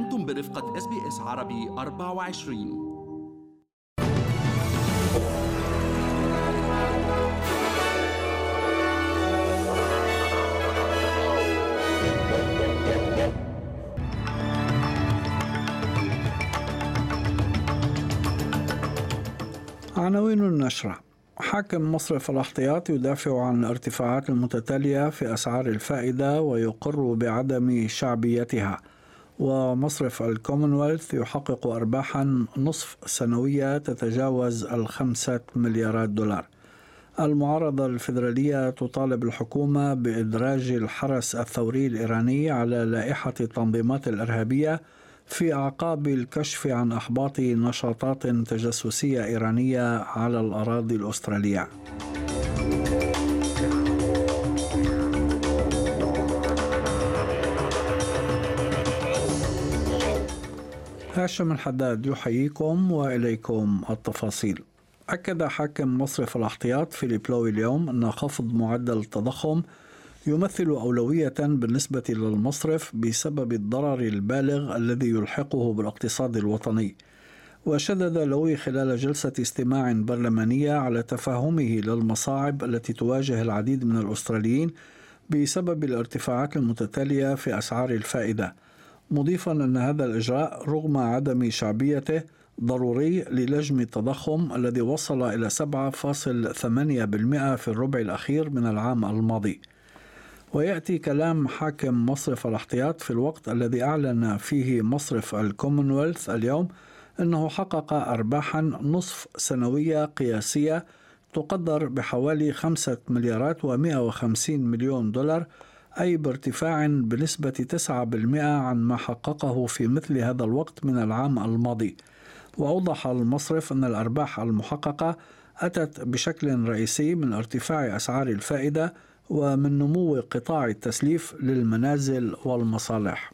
أنتم برفقة إس بي إس عربي 24 عناوين النشرة؟ حاكم مصرف الاحتياط يدافع عن الارتفاعات المتتالية في أسعار الفائدة ويقر بعدم شعبيتها. ومصرف الكومنولث يحقق أرباحا نصف سنوية تتجاوز الخمسة مليارات دولار المعارضة الفيدرالية تطالب الحكومة بإدراج الحرس الثوري الإيراني على لائحة التنظيمات الإرهابية في أعقاب الكشف عن إحباط نشاطات تجسسية إيرانية على الأراضي الأسترالية. هاشم الحداد يحييكم وإليكم التفاصيل. أكد حاكم مصرف الاحتياط فيليب لوي اليوم أن خفض معدل التضخم يمثل أولوية بالنسبة للمصرف بسبب الضرر البالغ الذي يلحقه بالاقتصاد الوطني. وشدد لوي خلال جلسة استماع برلمانية على تفهمه للمصاعب التي تواجه العديد من الأستراليين بسبب الارتفاعات المتتالية في أسعار الفائدة. مضيفا أن هذا الإجراء رغم عدم شعبيته ضروري للجم التضخم الذي وصل إلى 7.8% في الربع الأخير من العام الماضي. ويأتي كلام حاكم مصرف الاحتياط في الوقت الذي أعلن فيه مصرف الكومنولث اليوم أنه حقق أرباحا نصف سنوية قياسية تقدر بحوالي خمسة مليارات ومائة وخمسين مليون دولار أي بارتفاع بنسبة تسعة بالمئة عن ما حققه في مثل هذا الوقت من العام الماضي وأوضح المصرف أن الأرباح المحققة أتت بشكل رئيسي من ارتفاع أسعار الفائدة ومن نمو قطاع التسليف للمنازل والمصالح.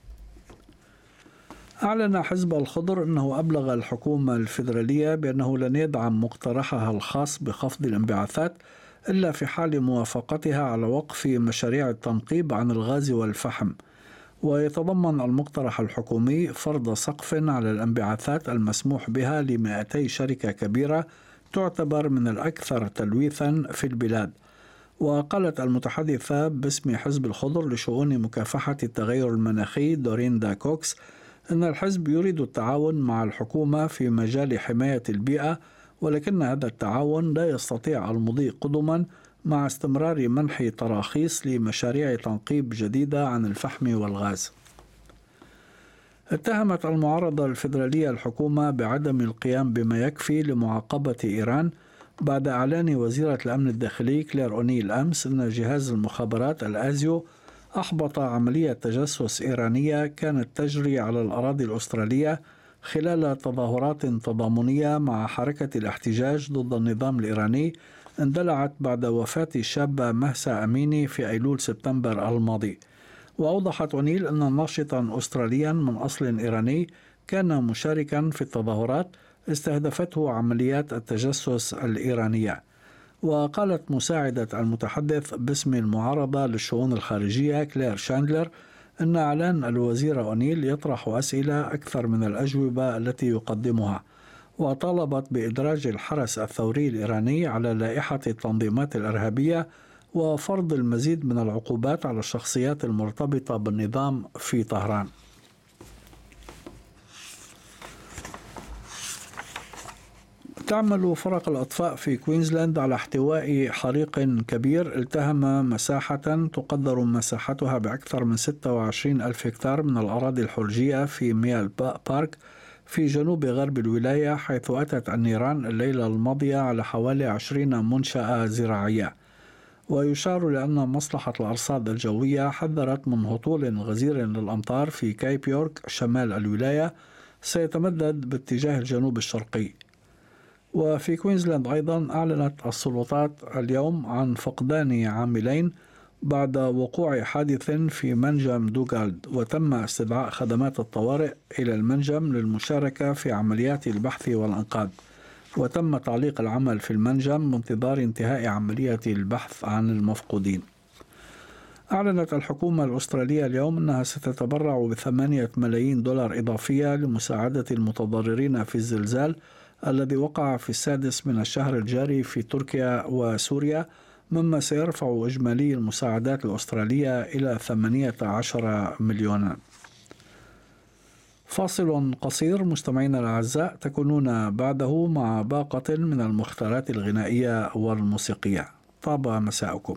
أعلن حزب الخضر أنه أبلغ الحكومة الفيدرالية بأنه لن يدعم مقترحها الخاص بخفض الانبعاثات إلا في حال موافقتها على وقف مشاريع التنقيب عن الغاز والفحم. ويتضمن المقترح الحكومي فرض سقف على الانبعاثات المسموح بها ل 200 شركة كبيرة تعتبر من الأكثر تلويثا في البلاد. وقالت المتحدثة باسم حزب الخضر لشؤون مكافحة التغير المناخي دوريندا كوكس أن الحزب يريد التعاون مع الحكومة في مجال حماية البيئة ولكن هذا التعاون لا يستطيع المضي قدما مع استمرار منح تراخيص لمشاريع تنقيب جديدة عن الفحم والغاز. اتهمت المعارضة الفيدرالية الحكومة بعدم القيام بما يكفي لمعاقبة إيران بعد إعلان وزيرة الأمن الداخلي كلير أونيل أمس أن جهاز المخابرات الآزيو أحبط عملية تجسس إيرانية كانت تجري على الأراضي الأسترالية خلال تظاهرات تضامنية مع حركة الاحتجاج ضد النظام الإيراني اندلعت بعد وفاة الشابة مهسا أميني في أيلول سبتمبر الماضي. وأوضحت أونيل أن ناشطا أستراليا من أصل إيراني كان مشاركا في التظاهرات استهدفته عمليات التجسس الإيرانية. وقالت مساعدة المتحدث باسم المعارضة للشؤون الخارجية كلير شاندلر أن إعلان الوزير أونيل يطرح أسئلة أكثر من الأجوبة التي يقدمها وطالبت بإدراج الحرس الثوري الإيراني على لائحة التنظيمات الإرهابية وفرض المزيد من العقوبات على الشخصيات المرتبطة بالنظام في طهران. تعمل فرق الأطفاء في كوينزلاند على احتواء حريق كبير. التهم مساحة تقدر مساحتها بأكثر من 26 ألف هكتار من الأراضي الحرجية في ميال بارك في جنوب غرب الولاية حيث أتت النيران الليلة الماضية على حوالي 20 منشأة زراعية. ويشار لأن مصلحة الأرصاد الجوية حذرت من هطول غزير للأمطار في كايب يورك شمال الولاية سيتمدد باتجاه الجنوب الشرقي. وفي كوينزلاند أيضا أعلنت السلطات اليوم عن فقدان عاملين بعد وقوع حادث في منجم دوغالد وتم استدعاء خدمات الطوارئ إلى المنجم للمشاركة في عمليات البحث والإنقاذ. وتم تعليق العمل في المنجم بانتظار انتهاء عملية البحث عن المفقودين. أعلنت الحكومة الأسترالية اليوم أنها ستتبرع بثمانية ملايين دولار إضافية لمساعدة المتضررين في الزلزال الذي وقع في السادس من الشهر الجاري في تركيا وسوريا مما سيرفع إجمالي المساعدات الأسترالية إلى 18 مليونا. فاصل قصير مستمعينا الأعزاء تكونون بعده مع باقة من المختارات الغنائية والموسيقية. طاب مساءكم